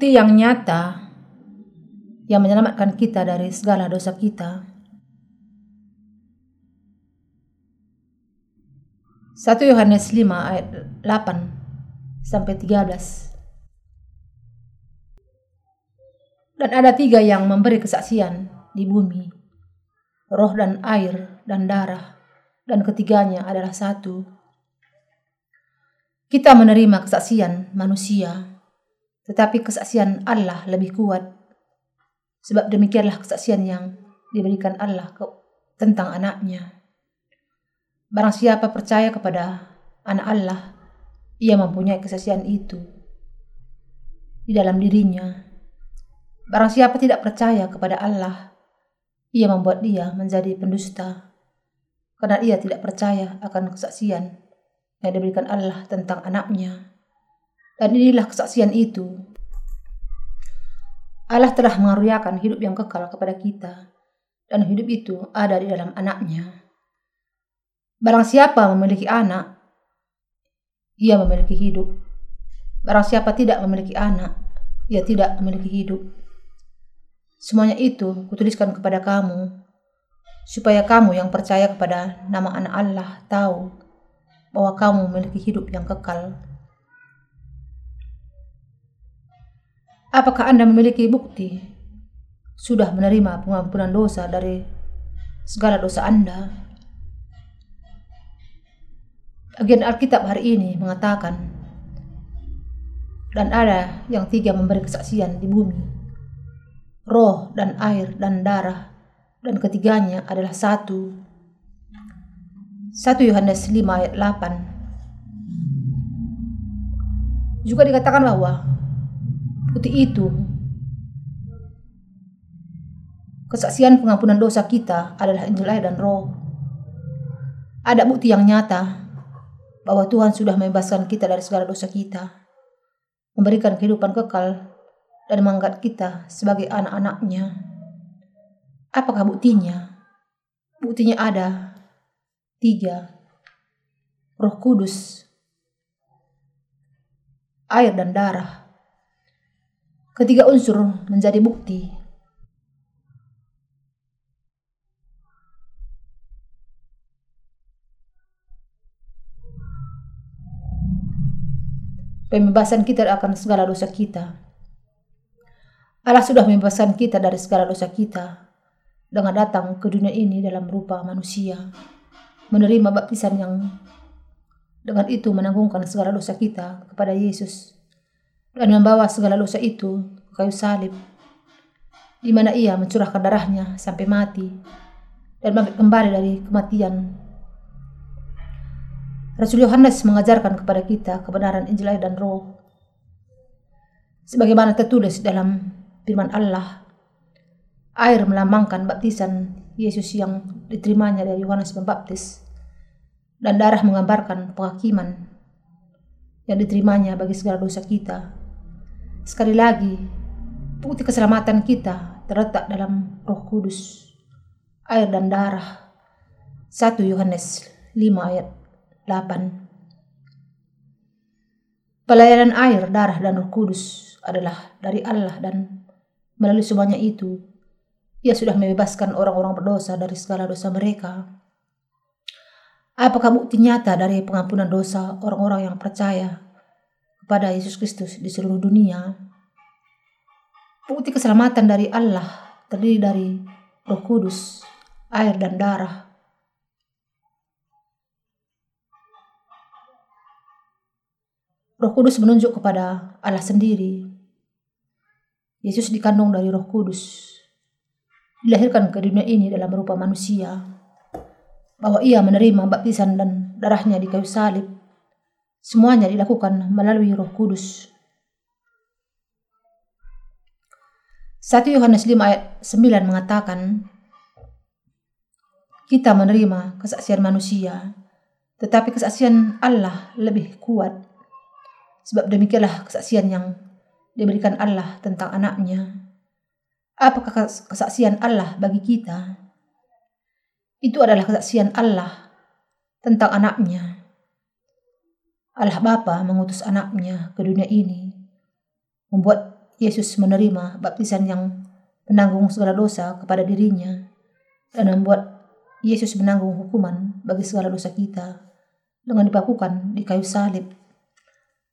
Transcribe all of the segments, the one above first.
bukti yang nyata yang menyelamatkan kita dari segala dosa kita. 1 Yohanes 5 ayat 8 sampai 13. Dan ada tiga yang memberi kesaksian di bumi, roh dan air dan darah, dan ketiganya adalah satu. Kita menerima kesaksian manusia, tetapi kesaksian Allah lebih kuat. Sebab demikianlah kesaksian yang diberikan Allah ke, tentang anaknya. Barang siapa percaya kepada anak Allah, ia mempunyai kesaksian itu di dalam dirinya. Barang siapa tidak percaya kepada Allah, ia membuat dia menjadi pendusta, karena ia tidak percaya akan kesaksian yang diberikan Allah tentang anaknya. Dan inilah kesaksian itu. Allah telah mengaruniakan hidup yang kekal kepada kita, dan hidup itu ada di dalam anaknya. Barang siapa memiliki anak, ia memiliki hidup. Barang siapa tidak memiliki anak, ia tidak memiliki hidup. Semuanya itu kutuliskan kepada kamu, supaya kamu yang percaya kepada nama anak Allah tahu bahwa kamu memiliki hidup yang kekal. Apakah Anda memiliki bukti sudah menerima pengampunan dosa dari segala dosa Anda? Agen Alkitab hari ini mengatakan, dan ada yang tiga memberi kesaksian di bumi, roh dan air dan darah, dan ketiganya adalah satu. 1 Yohanes 5 ayat 8 Juga dikatakan bahwa putih itu kesaksian pengampunan dosa kita adalah Injil air dan roh. Ada bukti yang nyata bahwa Tuhan sudah membebaskan kita dari segala dosa kita, memberikan kehidupan kekal, dan mengangkat kita sebagai anak-anaknya. Apakah buktinya? Buktinya ada tiga. Roh Kudus, air dan darah. Ketiga unsur menjadi bukti pembebasan kita akan segala dosa kita. Allah sudah membebaskan kita dari segala dosa kita dengan datang ke dunia ini dalam rupa manusia, menerima baptisan yang dengan itu menanggungkan segala dosa kita kepada Yesus dan membawa segala dosa itu ke kayu salib, di mana ia mencurahkan darahnya sampai mati dan bangkit kembali dari kematian Rasul Yohanes mengajarkan kepada kita kebenaran Injil dan Roh. Sebagaimana tertulis dalam firman Allah, air melambangkan baptisan Yesus yang diterimanya dari Yohanes Pembaptis, dan darah menggambarkan penghakiman yang diterimanya bagi segala dosa kita. Sekali lagi, bukti keselamatan kita terletak dalam Roh Kudus, air dan darah. 1 Yohanes 5 ayat 8. Pelayanan air, darah, dan roh kudus adalah dari Allah dan melalui semuanya itu, ia sudah membebaskan orang-orang berdosa dari segala dosa mereka. Apakah bukti nyata dari pengampunan dosa orang-orang yang percaya kepada Yesus Kristus di seluruh dunia? Bukti keselamatan dari Allah terdiri dari roh kudus, air, dan darah Roh Kudus menunjuk kepada Allah sendiri. Yesus dikandung dari Roh Kudus. Dilahirkan ke dunia ini dalam rupa manusia. Bahwa ia menerima baptisan dan darahnya di kayu salib. Semuanya dilakukan melalui Roh Kudus. 1 Yohanes 5 ayat 9 mengatakan, kita menerima kesaksian manusia, tetapi kesaksian Allah lebih kuat Sebab demikianlah kesaksian yang diberikan Allah tentang anaknya. Apakah kesaksian Allah bagi kita? Itu adalah kesaksian Allah tentang anaknya. Allah Bapa mengutus anaknya ke dunia ini, membuat Yesus menerima baptisan yang menanggung segala dosa kepada dirinya dan membuat Yesus menanggung hukuman bagi segala dosa kita dengan dipakukan di kayu salib.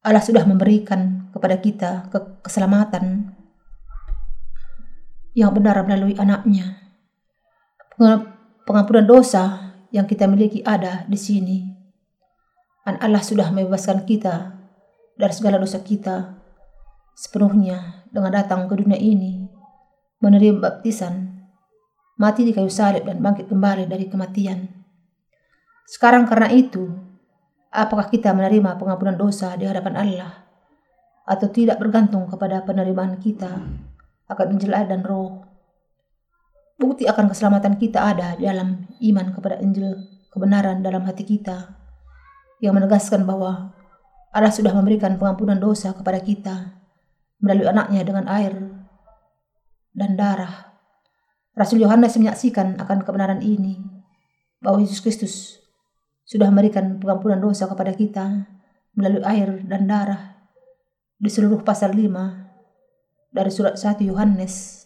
Allah sudah memberikan kepada kita ke keselamatan yang benar melalui anaknya. Pengampunan dosa yang kita miliki ada di sini. Dan Allah sudah membebaskan kita dari segala dosa kita sepenuhnya dengan datang ke dunia ini, menerima baptisan, mati di kayu salib dan bangkit kembali dari kematian. Sekarang karena itu, apakah kita menerima pengampunan dosa di hadapan Allah atau tidak bergantung kepada penerimaan kita akan Injil dan roh. Bukti akan keselamatan kita ada dalam iman kepada Injil kebenaran dalam hati kita yang menegaskan bahwa Allah sudah memberikan pengampunan dosa kepada kita melalui anaknya dengan air dan darah. Rasul Yohanes menyaksikan akan kebenaran ini bahwa Yesus Kristus sudah memberikan pengampunan dosa kepada kita melalui air dan darah di seluruh pasal 5 dari surat 1 Yohanes.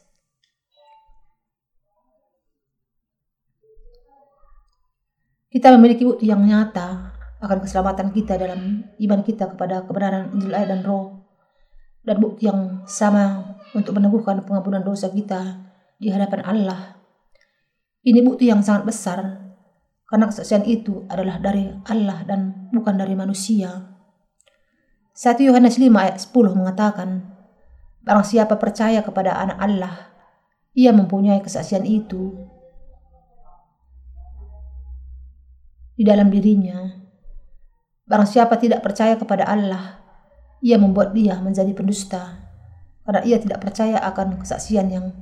Kita memiliki bukti yang nyata akan keselamatan kita dalam iman kita kepada kebenaran Injil air dan roh. Dan bukti yang sama untuk meneguhkan pengampunan dosa kita di hadapan Allah. Ini bukti yang sangat besar karena kesaksian itu adalah dari Allah dan bukan dari manusia. 1 Yohanes 5 ayat 10 mengatakan, Barang siapa percaya kepada anak Allah, ia mempunyai kesaksian itu di dalam dirinya. Barang siapa tidak percaya kepada Allah, ia membuat dia menjadi pendusta, karena ia tidak percaya akan kesaksian yang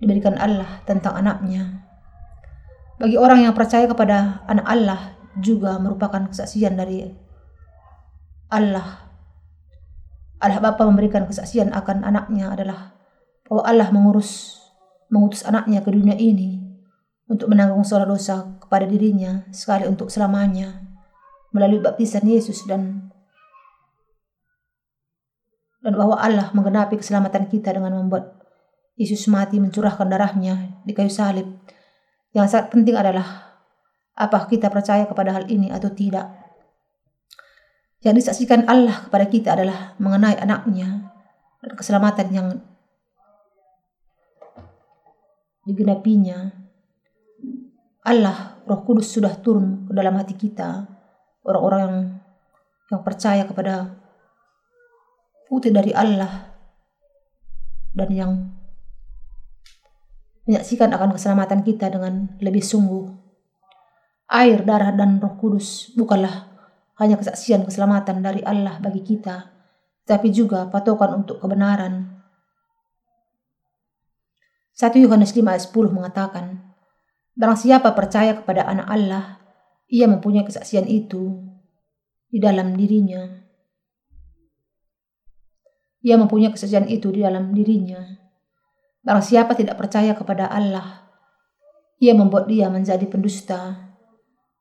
diberikan Allah tentang anaknya. Bagi orang yang percaya kepada anak Allah juga merupakan kesaksian dari Allah. Allah Bapa memberikan kesaksian akan anaknya adalah bahwa Allah mengurus mengutus anaknya ke dunia ini untuk menanggung segala dosa kepada dirinya sekali untuk selamanya melalui baptisan Yesus dan dan bahwa Allah menggenapi keselamatan kita dengan membuat Yesus mati mencurahkan darahnya di kayu salib. Yang sangat penting adalah apa kita percaya kepada hal ini atau tidak. Yang disaksikan Allah kepada kita adalah mengenai anaknya dan keselamatan yang digenapinya. Allah, Roh Kudus sudah turun ke dalam hati kita. Orang-orang yang yang percaya kepada putih dari Allah dan yang menyaksikan akan keselamatan kita dengan lebih sungguh. Air, darah, dan roh kudus bukanlah hanya kesaksian keselamatan dari Allah bagi kita, tapi juga patokan untuk kebenaran. 1 Yohanes 5 ayat 10 mengatakan, Barang siapa percaya kepada anak Allah, ia mempunyai kesaksian itu di dalam dirinya. Ia mempunyai kesaksian itu di dalam dirinya. Barang siapa tidak percaya kepada Allah, ia membuat dia menjadi pendusta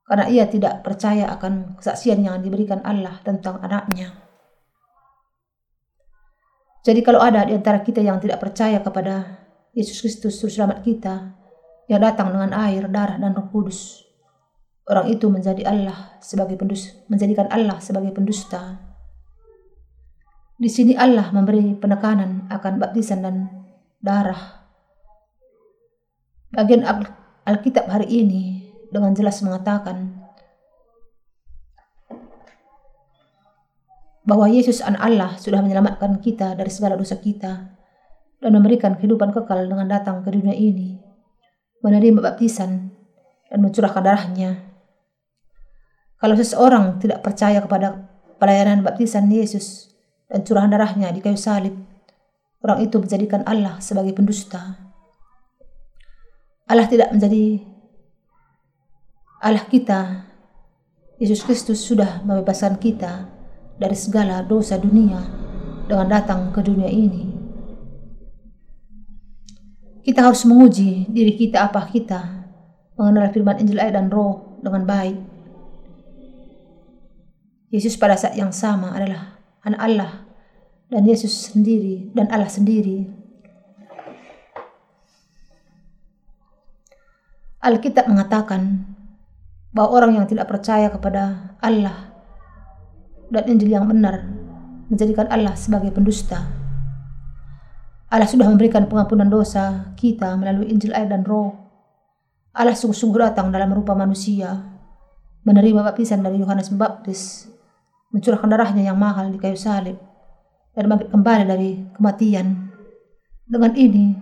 karena ia tidak percaya akan kesaksian yang diberikan Allah tentang anaknya. Jadi kalau ada di antara kita yang tidak percaya kepada Yesus Kristus Juru Selamat kita yang datang dengan air, darah, dan roh kudus, orang itu menjadi Allah sebagai pendusta, menjadikan Allah sebagai pendusta. Di sini Allah memberi penekanan akan baptisan dan darah. Bagian Alkitab hari ini dengan jelas mengatakan bahwa Yesus an Allah sudah menyelamatkan kita dari segala dosa kita dan memberikan kehidupan kekal dengan datang ke dunia ini, menerima baptisan dan mencurahkan darahnya. Kalau seseorang tidak percaya kepada pelayanan baptisan Yesus dan curahan darahnya di kayu salib, orang itu menjadikan Allah sebagai pendusta. Allah tidak menjadi Allah kita, Yesus Kristus sudah membebaskan kita dari segala dosa dunia dengan datang ke dunia ini. Kita harus menguji diri kita apa kita mengenal firman Injil air dan roh dengan baik. Yesus pada saat yang sama adalah anak Allah dan Yesus sendiri dan Allah sendiri. Alkitab mengatakan bahwa orang yang tidak percaya kepada Allah dan Injil yang benar menjadikan Allah sebagai pendusta. Allah sudah memberikan pengampunan dosa kita melalui Injil air dan roh. Allah sungguh-sungguh datang dalam rupa manusia, menerima baptisan dari Yohanes Pembaptis, mencurahkan darahnya yang mahal di kayu salib, dan bangkit kembali dari kematian. Dengan ini,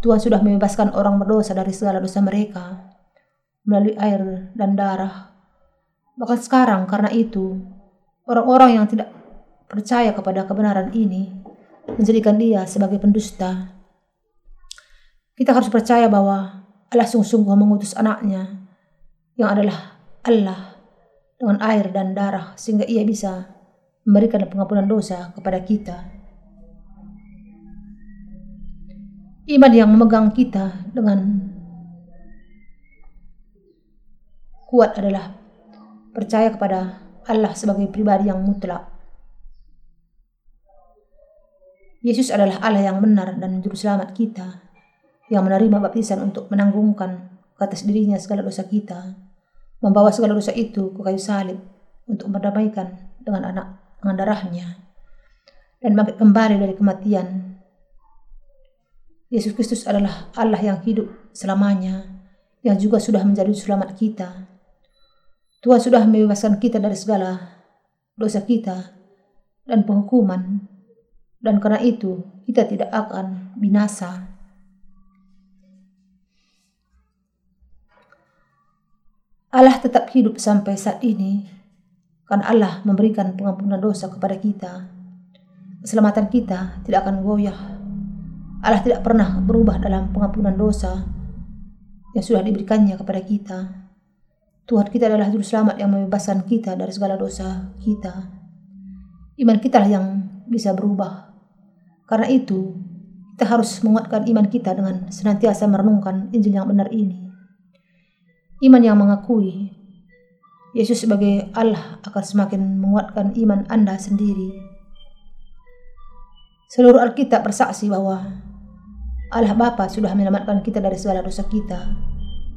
Tuhan sudah membebaskan orang berdosa dari segala dosa mereka melalui air dan darah. Bahkan sekarang karena itu, orang-orang yang tidak percaya kepada kebenaran ini menjadikan dia sebagai pendusta. Kita harus percaya bahwa Allah sungguh-sungguh mengutus anaknya yang adalah Allah dengan air dan darah sehingga ia bisa memberikan pengampunan dosa kepada kita. Iman yang memegang kita dengan kuat adalah percaya kepada Allah sebagai pribadi yang mutlak. Yesus adalah Allah yang benar dan juru selamat kita yang menerima baptisan untuk menanggungkan ke atas dirinya segala dosa kita, membawa segala dosa itu ke kayu salib untuk mendamaikan dengan anak dengan darahnya dan bangkit kembali dari kematian Yesus Kristus adalah Allah yang hidup selamanya, yang juga sudah menjadi selamat kita. Tuhan sudah membebaskan kita dari segala dosa kita dan penghukuman, dan karena itu kita tidak akan binasa. Allah tetap hidup sampai saat ini, karena Allah memberikan pengampunan dosa kepada kita. Keselamatan kita tidak akan goyah Allah tidak pernah berubah dalam pengampunan dosa yang sudah diberikannya kepada kita. Tuhan kita adalah juru selamat yang membebaskan kita dari segala dosa kita. Iman kita lah yang bisa berubah. Karena itu, kita harus menguatkan iman kita dengan senantiasa merenungkan Injil yang benar ini. Iman yang mengakui Yesus sebagai Allah akan semakin menguatkan iman Anda sendiri. Seluruh Alkitab bersaksi bahwa Allah Bapa sudah menyelamatkan kita dari segala dosa kita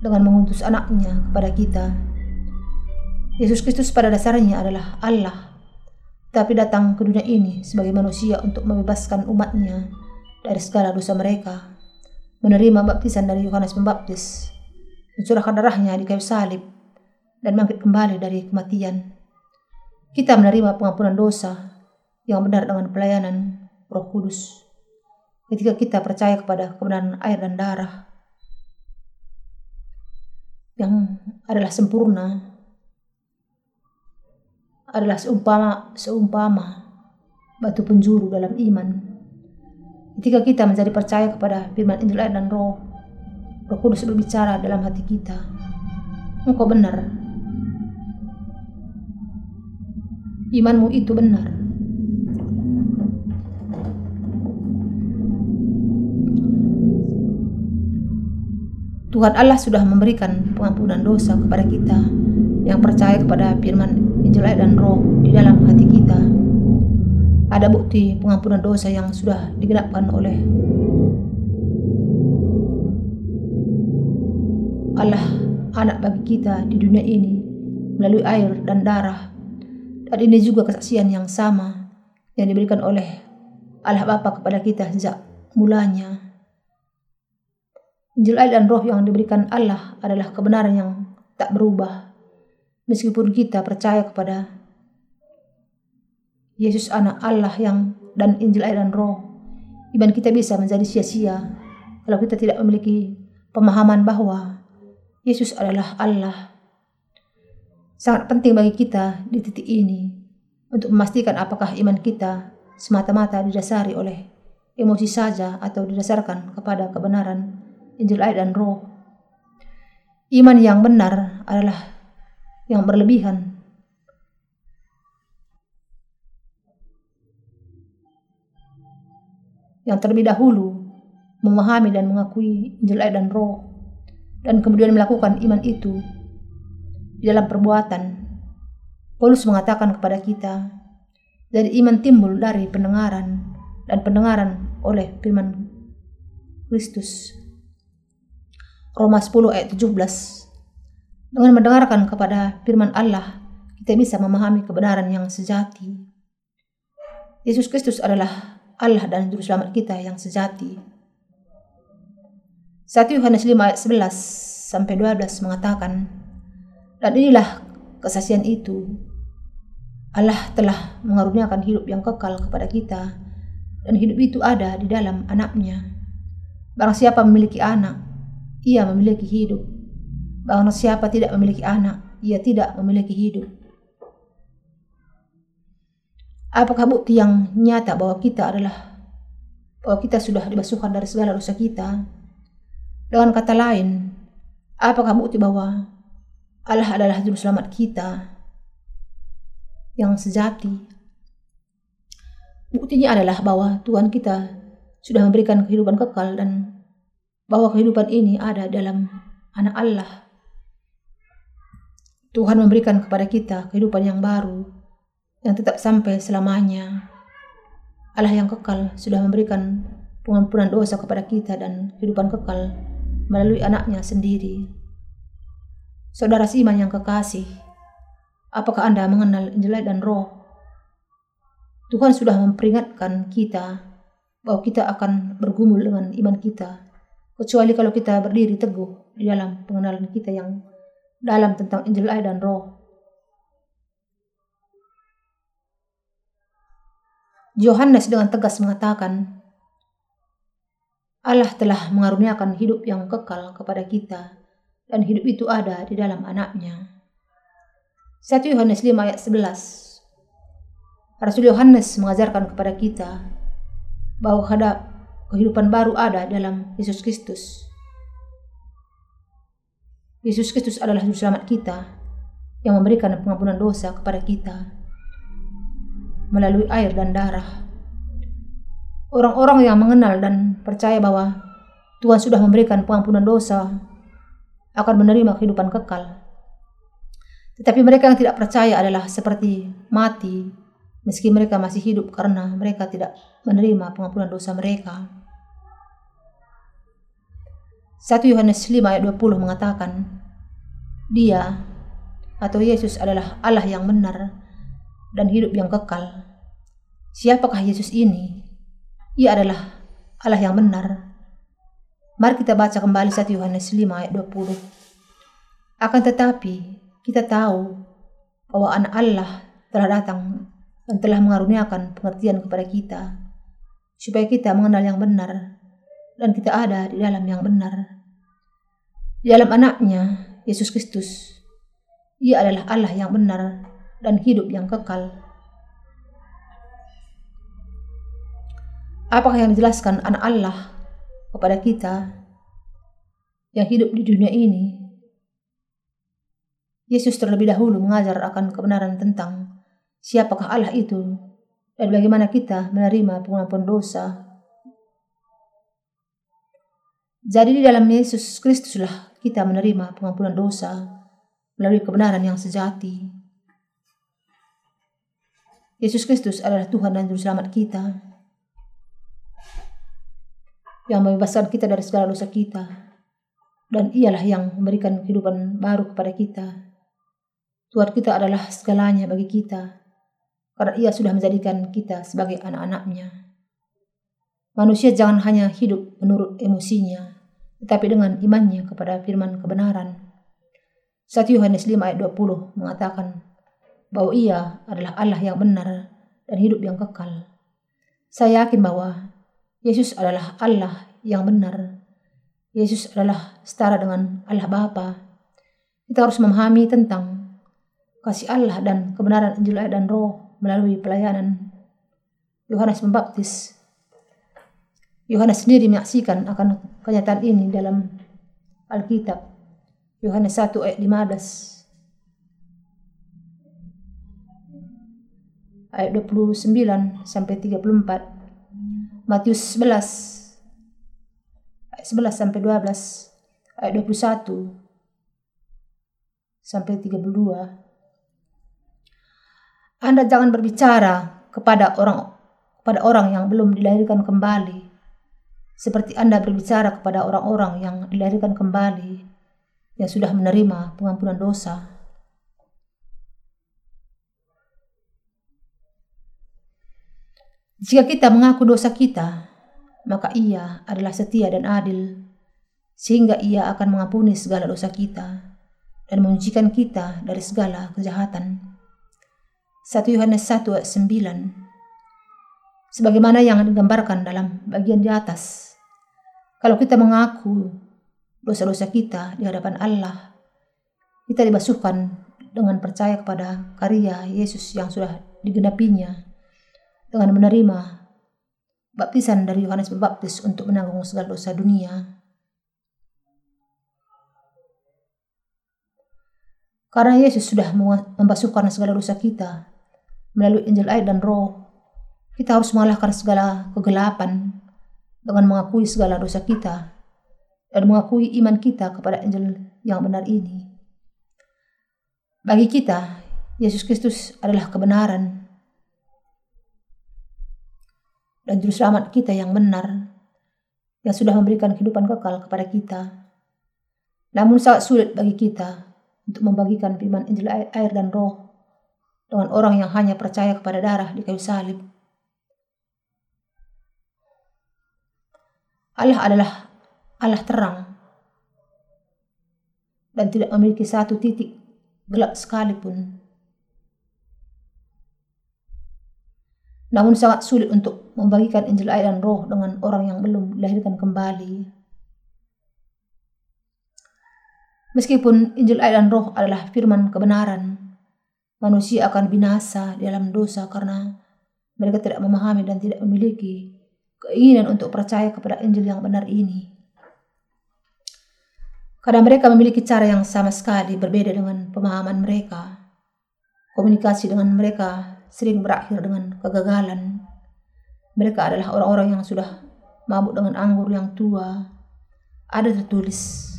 dengan mengutus anaknya kepada kita. Yesus Kristus pada dasarnya adalah Allah, tapi datang ke dunia ini sebagai manusia untuk membebaskan umatnya dari segala dosa mereka, menerima baptisan dari Yohanes Pembaptis, mencurahkan darahnya di kayu salib, dan bangkit kembali dari kematian. Kita menerima pengampunan dosa yang benar dengan pelayanan Roh Kudus ketika kita percaya kepada kebenaran air dan darah yang adalah sempurna adalah seumpama seumpama batu penjuru dalam iman. Ketika kita menjadi percaya kepada firman Injil dan Roh, Roh Kudus berbicara dalam hati kita. Engkau benar. Imanmu itu benar. Tuhan Allah sudah memberikan pengampunan dosa kepada kita yang percaya kepada firman Injil dan Roh di dalam hati kita. Ada bukti pengampunan dosa yang sudah digenapkan oleh anak bagi kita di dunia ini melalui air dan darah. Dan ini juga kesaksian yang sama yang diberikan oleh Allah Bapa kepada kita sejak mulanya Injil air dan roh yang diberikan Allah adalah kebenaran yang tak berubah. Meskipun kita percaya kepada Yesus anak Allah yang dan Injil air dan roh, iman kita bisa menjadi sia-sia kalau kita tidak memiliki pemahaman bahwa Yesus adalah Allah. Sangat penting bagi kita di titik ini untuk memastikan apakah iman kita semata-mata didasari oleh emosi saja atau didasarkan kepada kebenaran Injil air dan roh. Iman yang benar adalah yang berlebihan. Yang terlebih dahulu memahami dan mengakui Injil air dan roh dan kemudian melakukan iman itu di dalam perbuatan. Paulus mengatakan kepada kita, Jadi iman timbul dari pendengaran dan pendengaran oleh firman Kristus. Roma 10 ayat 17 Dengan mendengarkan kepada firman Allah, kita bisa memahami kebenaran yang sejati. Yesus Kristus adalah Allah dan Juru Selamat kita yang sejati. 1 Yohanes 5 ayat 11 sampai 12 mengatakan, Dan inilah kesaksian itu, Allah telah mengaruniakan hidup yang kekal kepada kita, dan hidup itu ada di dalam anaknya. Barang siapa memiliki anak, ia memiliki hidup. Barang siapa tidak memiliki anak, ia tidak memiliki hidup. Apakah bukti yang nyata bahwa kita adalah bahwa kita sudah dibasuhkan dari segala dosa kita? Dengan kata lain, apakah bukti bahwa Allah adalah juru selamat kita yang sejati? Buktinya adalah bahwa Tuhan kita sudah memberikan kehidupan kekal dan bahwa kehidupan ini ada dalam anak Allah. Tuhan memberikan kepada kita kehidupan yang baru, yang tetap sampai selamanya. Allah yang kekal sudah memberikan pengampunan dosa kepada kita dan kehidupan kekal melalui anaknya sendiri. Saudara Siman yang kekasih, apakah Anda mengenal Injil dan Roh? Tuhan sudah memperingatkan kita bahwa kita akan bergumul dengan iman kita Kecuali kalau kita berdiri teguh di dalam pengenalan kita yang dalam tentang Injil dan roh. Yohanes dengan tegas mengatakan, Allah telah mengaruniakan hidup yang kekal kepada kita, dan hidup itu ada di dalam anaknya. 1 Yohanes 5 ayat 11 Rasul Yohanes mengajarkan kepada kita bahwa ada kehidupan baru ada dalam Yesus Kristus. Yesus Kristus adalah juru selamat kita yang memberikan pengampunan dosa kepada kita melalui air dan darah. Orang-orang yang mengenal dan percaya bahwa Tuhan sudah memberikan pengampunan dosa akan menerima kehidupan kekal. Tetapi mereka yang tidak percaya adalah seperti mati meski mereka masih hidup karena mereka tidak menerima pengampunan dosa mereka. 1 Yohanes 5 ayat 20 mengatakan, Dia atau Yesus adalah Allah yang benar dan hidup yang kekal. Siapakah Yesus ini? Ia adalah Allah yang benar. Mari kita baca kembali 1 Yohanes 5 ayat 20. Akan tetapi kita tahu bahwa anak Allah telah datang dan telah mengaruniakan pengertian kepada kita, supaya kita mengenal yang benar, dan kita ada di dalam yang benar. Di dalam anaknya, Yesus Kristus, ia adalah Allah yang benar dan hidup yang kekal. Apakah yang dijelaskan anak Allah kepada kita yang hidup di dunia ini? Yesus terlebih dahulu mengajar akan kebenaran tentang siapakah Allah itu dan bagaimana kita menerima pengampunan dosa. Jadi di dalam Yesus Kristuslah kita menerima pengampunan dosa melalui kebenaran yang sejati. Yesus Kristus adalah Tuhan dan Juru Selamat kita yang membebaskan kita dari segala dosa kita dan ialah yang memberikan kehidupan baru kepada kita. Tuhan kita adalah segalanya bagi kita karena ia sudah menjadikan kita sebagai anak-anaknya. Manusia jangan hanya hidup menurut emosinya, tetapi dengan imannya kepada firman kebenaran. 1 Yohanes 5 ayat 20 mengatakan bahwa ia adalah Allah yang benar dan hidup yang kekal. Saya yakin bahwa Yesus adalah Allah yang benar. Yesus adalah setara dengan Allah Bapa. Kita harus memahami tentang kasih Allah dan kebenaran Injil dan Roh melalui pelayanan Yohanes Pembaptis. Yohanes sendiri menyaksikan akan kenyataan ini dalam Alkitab. Yohanes 1 ayat 15. Ayat 29 sampai 34. Matius 11 ayat 11 sampai 12. Ayat 21 sampai 32. Anda jangan berbicara kepada orang kepada orang yang belum dilahirkan kembali, seperti Anda berbicara kepada orang-orang yang dilahirkan kembali, yang sudah menerima pengampunan dosa. Jika kita mengaku dosa kita, maka Ia adalah setia dan adil, sehingga Ia akan mengampuni segala dosa kita dan mencucikan kita dari segala kejahatan. 1 Yohanes 1 ayat 9 sebagaimana yang digambarkan dalam bagian di atas. Kalau kita mengaku dosa-dosa kita di hadapan Allah, kita dibasuhkan dengan percaya kepada karya Yesus yang sudah digenapinya dengan menerima baptisan dari Yohanes Pembaptis untuk menanggung segala dosa dunia. Karena Yesus sudah membasuhkan segala dosa kita melalui Injil air dan roh kita harus mengalahkan segala kegelapan dengan mengakui segala dosa kita dan mengakui iman kita kepada Injil yang benar ini. Bagi kita, Yesus Kristus adalah kebenaran dan juru selamat kita yang benar yang sudah memberikan kehidupan kekal kepada kita. Namun sangat sulit bagi kita untuk membagikan firman Injil air dan roh dengan orang yang hanya percaya kepada darah di kayu salib. Allah adalah Allah terang dan tidak memiliki satu titik gelap sekalipun. Namun sangat sulit untuk membagikan Injil air dan roh dengan orang yang belum dilahirkan kembali. Meskipun Injil air dan roh adalah firman kebenaran, manusia akan binasa dalam dosa karena mereka tidak memahami dan tidak memiliki keinginan untuk percaya kepada Injil yang benar ini. Karena mereka memiliki cara yang sama sekali berbeda dengan pemahaman mereka. Komunikasi dengan mereka sering berakhir dengan kegagalan. Mereka adalah orang-orang yang sudah mabuk dengan anggur yang tua. Ada tertulis.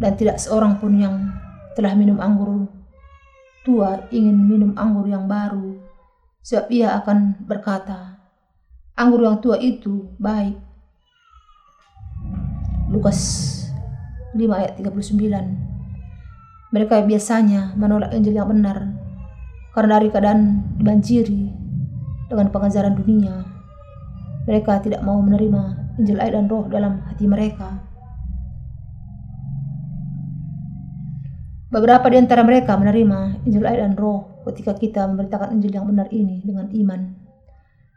Dan tidak seorang pun yang telah minum anggur tua ingin minum anggur yang baru. Sebab ia akan berkata, anggur yang tua itu baik. Lukas 5 ayat 39. Mereka biasanya menolak Injil yang benar karena dari keadaan dibanjiri dengan pengajaran dunia. Mereka tidak mau menerima Injil air dan roh dalam hati mereka. Beberapa di antara mereka menerima Injil air dan roh ketika kita memberitakan Injil yang benar ini dengan iman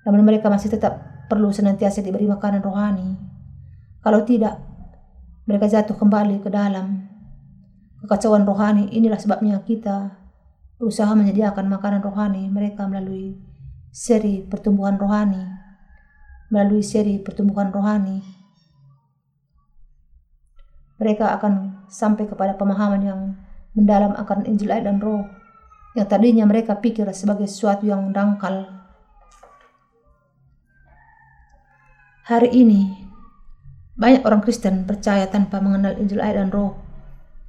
namun mereka masih tetap perlu senantiasa diberi makanan rohani. Kalau tidak, mereka jatuh kembali ke dalam kekacauan rohani. Inilah sebabnya kita berusaha menyediakan makanan rohani mereka melalui seri pertumbuhan rohani. Melalui seri pertumbuhan rohani, mereka akan sampai kepada pemahaman yang mendalam akan Injil ayat dan roh yang tadinya mereka pikir sebagai sesuatu yang dangkal Hari ini, banyak orang Kristen percaya tanpa mengenal Injil air dan roh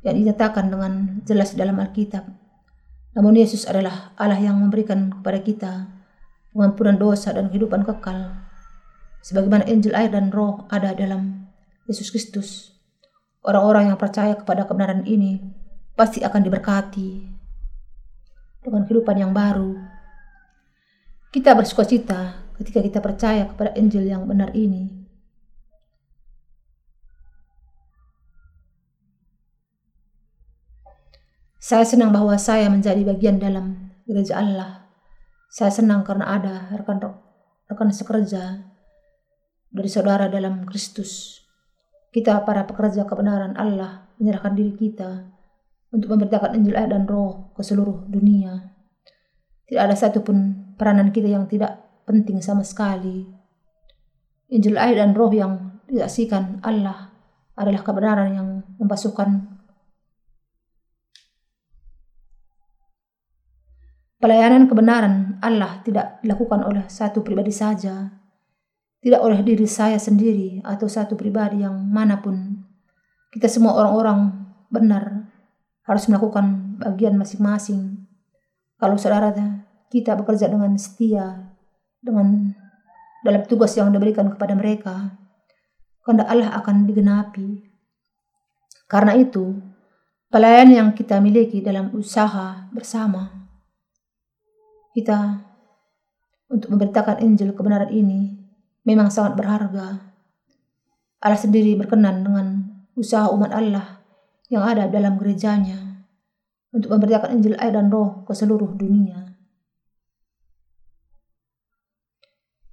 yang dinyatakan dengan jelas dalam Alkitab. Namun Yesus adalah Allah yang memberikan kepada kita pengampunan dosa dan kehidupan kekal. Sebagaimana Injil air dan roh ada dalam Yesus Kristus. Orang-orang yang percaya kepada kebenaran ini pasti akan diberkati dengan kehidupan yang baru. Kita bersuka cita ketika kita percaya kepada Injil yang benar ini. Saya senang bahwa saya menjadi bagian dalam gereja Allah. Saya senang karena ada rekan-rekan sekerja dari saudara dalam Kristus. Kita para pekerja kebenaran Allah menyerahkan diri kita untuk memberitakan Injil ayat dan roh ke seluruh dunia. Tidak ada satupun peranan kita yang tidak penting sama sekali. Injil air dan roh yang disaksikan Allah adalah kebenaran yang membasuhkan Pelayanan kebenaran Allah tidak dilakukan oleh satu pribadi saja, tidak oleh diri saya sendiri atau satu pribadi yang mana pun. Kita semua orang-orang benar harus melakukan bagian masing-masing. Kalau saudara kita bekerja dengan setia, dengan dalam tugas yang diberikan kepada mereka, kehendak Allah akan digenapi. Karena itu, pelayan yang kita miliki dalam usaha bersama, kita untuk memberitakan Injil kebenaran ini memang sangat berharga. Allah sendiri berkenan dengan usaha umat Allah yang ada dalam gerejanya untuk memberitakan Injil air dan roh ke seluruh dunia.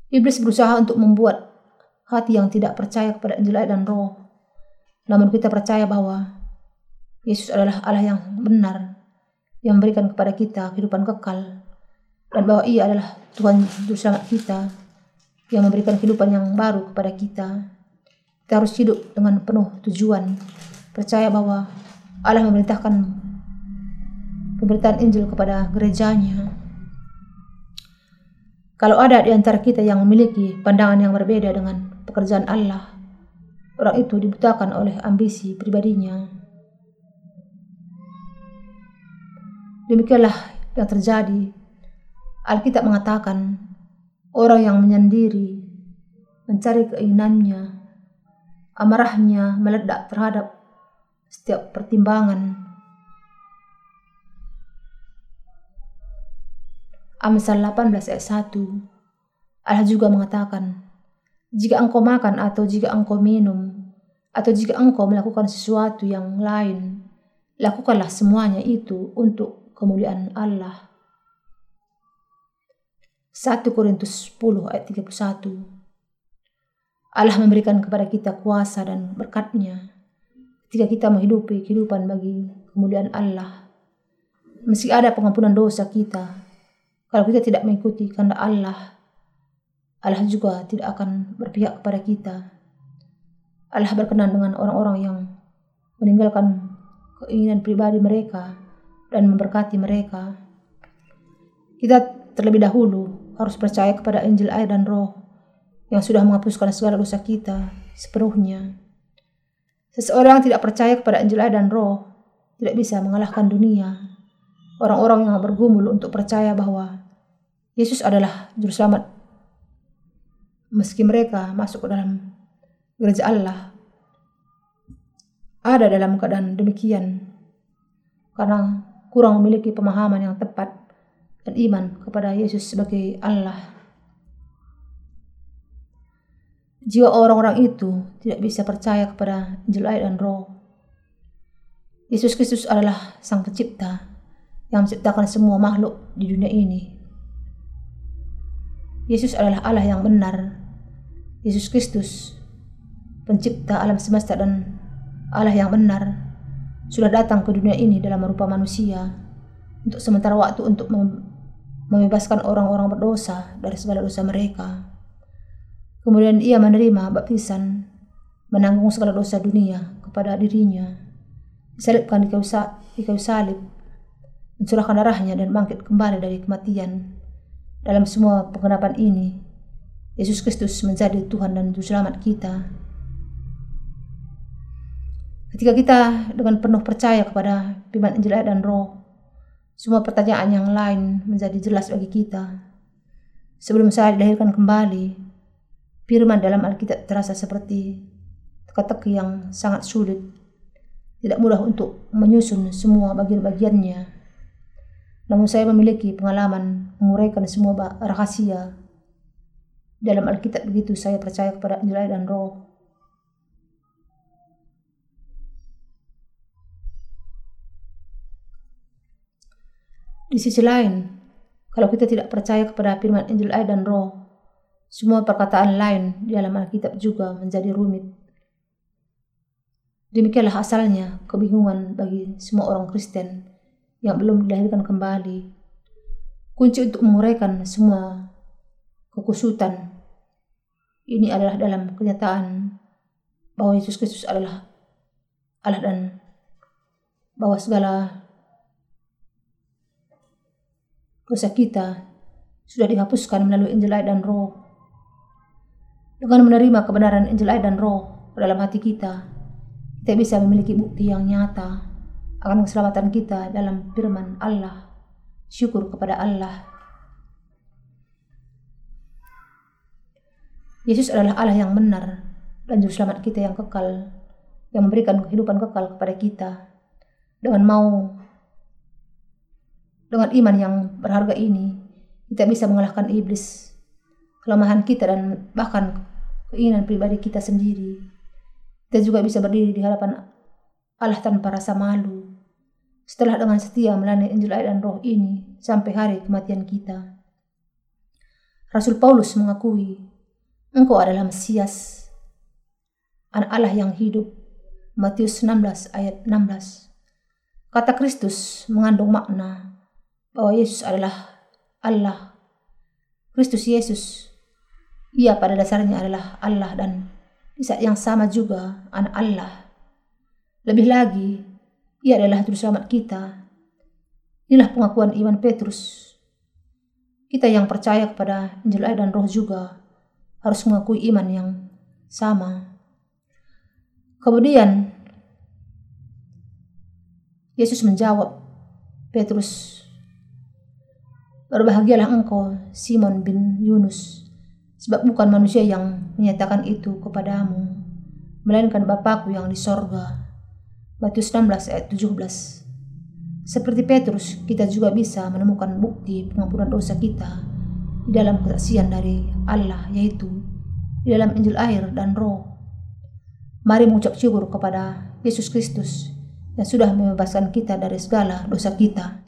Iblis berusaha untuk membuat hati yang tidak percaya kepada Injil air dan roh. Namun kita percaya bahwa Yesus adalah Allah yang benar yang memberikan kepada kita kehidupan kekal dan bahwa ia adalah Tuhan Juru Selamat kita yang memberikan kehidupan yang baru kepada kita. Kita harus hidup dengan penuh tujuan, percaya bahwa Allah memerintahkan pemberitaan Injil kepada gerejanya. Kalau ada di antara kita yang memiliki pandangan yang berbeda dengan pekerjaan Allah, orang itu dibutakan oleh ambisi pribadinya. Demikianlah yang terjadi Alkitab mengatakan, orang yang menyendiri, mencari keinginannya, amarahnya meledak terhadap setiap pertimbangan. Amsal 18 ayat 1 Allah juga mengatakan, jika engkau makan atau jika engkau minum, atau jika engkau melakukan sesuatu yang lain, lakukanlah semuanya itu untuk kemuliaan Allah. 1 Korintus 10 ayat 31. Allah memberikan kepada kita kuasa dan berkatnya ketika kita menghidupi kehidupan bagi kemuliaan Allah. Meski ada pengampunan dosa kita, kalau kita tidak mengikuti kehendak Allah, Allah juga tidak akan berpihak kepada kita. Allah berkenan dengan orang-orang yang meninggalkan keinginan pribadi mereka dan memberkati mereka. Kita terlebih dahulu harus percaya kepada Injil air dan roh yang sudah menghapuskan segala dosa kita sepenuhnya. Seseorang yang tidak percaya kepada Injil air dan roh tidak bisa mengalahkan dunia. Orang-orang yang bergumul untuk percaya bahwa Yesus adalah juru selamat meski mereka masuk ke dalam gereja Allah ada dalam keadaan demikian karena kurang memiliki pemahaman yang tepat dan iman kepada Yesus sebagai Allah. Jiwa orang-orang itu tidak bisa percaya kepada Injil air dan roh. Yesus Kristus adalah sang pencipta yang menciptakan semua makhluk di dunia ini. Yesus adalah Allah yang benar. Yesus Kristus, pencipta alam semesta dan Allah yang benar, sudah datang ke dunia ini dalam rupa manusia untuk sementara waktu untuk membebaskan orang-orang berdosa dari segala dosa mereka. Kemudian ia menerima baptisan, menanggung segala dosa dunia kepada dirinya, disalibkan di kayu, di salib, mencurahkan darahnya dan bangkit kembali dari kematian. Dalam semua pengenapan ini, Yesus Kristus menjadi Tuhan dan Juru Selamat kita. Ketika kita dengan penuh percaya kepada firman Injil dan Roh, semua pertanyaan yang lain menjadi jelas bagi kita. Sebelum saya dilahirkan kembali, firman dalam Alkitab terasa seperti teka-teki yang sangat sulit. Tidak mudah untuk menyusun semua bagian-bagiannya. Namun saya memiliki pengalaman menguraikan semua rahasia. Dalam Alkitab begitu saya percaya kepada Injil dan Roh. Di sisi lain, kalau kita tidak percaya kepada firman Injil air dan roh, semua perkataan lain di dalam Alkitab juga menjadi rumit. Demikianlah asalnya kebingungan bagi semua orang Kristen yang belum dilahirkan kembali. Kunci untuk menguraikan semua kekusutan ini adalah dalam kenyataan bahwa Yesus Kristus adalah Allah dan bahwa segala dosa kita sudah dihapuskan melalui Injil Air dan Roh. Dengan menerima kebenaran Injil Air dan Roh ke dalam hati kita, kita bisa memiliki bukti yang nyata akan keselamatan kita dalam firman Allah. Syukur kepada Allah. Yesus adalah Allah yang benar dan juru selamat kita yang kekal, yang memberikan kehidupan kekal kepada kita. Dengan mau dengan iman yang berharga ini, kita bisa mengalahkan iblis, kelemahan kita dan bahkan keinginan pribadi kita sendiri. Kita juga bisa berdiri di hadapan Allah tanpa rasa malu. Setelah dengan setia melayani Injil air dan roh ini sampai hari kematian kita. Rasul Paulus mengakui, engkau adalah Mesias, anak Allah yang hidup. Matius 16 ayat 16. Kata Kristus mengandung makna bahwa Yesus adalah Allah. Kristus Yesus, ia pada dasarnya adalah Allah dan di saat yang sama juga anak Allah. Lebih lagi, ia adalah juru selamat kita. Inilah pengakuan iman Petrus. Kita yang percaya kepada Injil air dan roh juga harus mengakui iman yang sama. Kemudian Yesus menjawab Petrus, Berbahagialah engkau, Simon bin Yunus, sebab bukan manusia yang menyatakan itu kepadamu, melainkan Bapakku yang di sorga. Matius 16 ayat 17 Seperti Petrus, kita juga bisa menemukan bukti pengampunan dosa kita di dalam kesaksian dari Allah, yaitu di dalam Injil air dan roh. Mari mengucap syukur kepada Yesus Kristus yang sudah membebaskan kita dari segala dosa kita.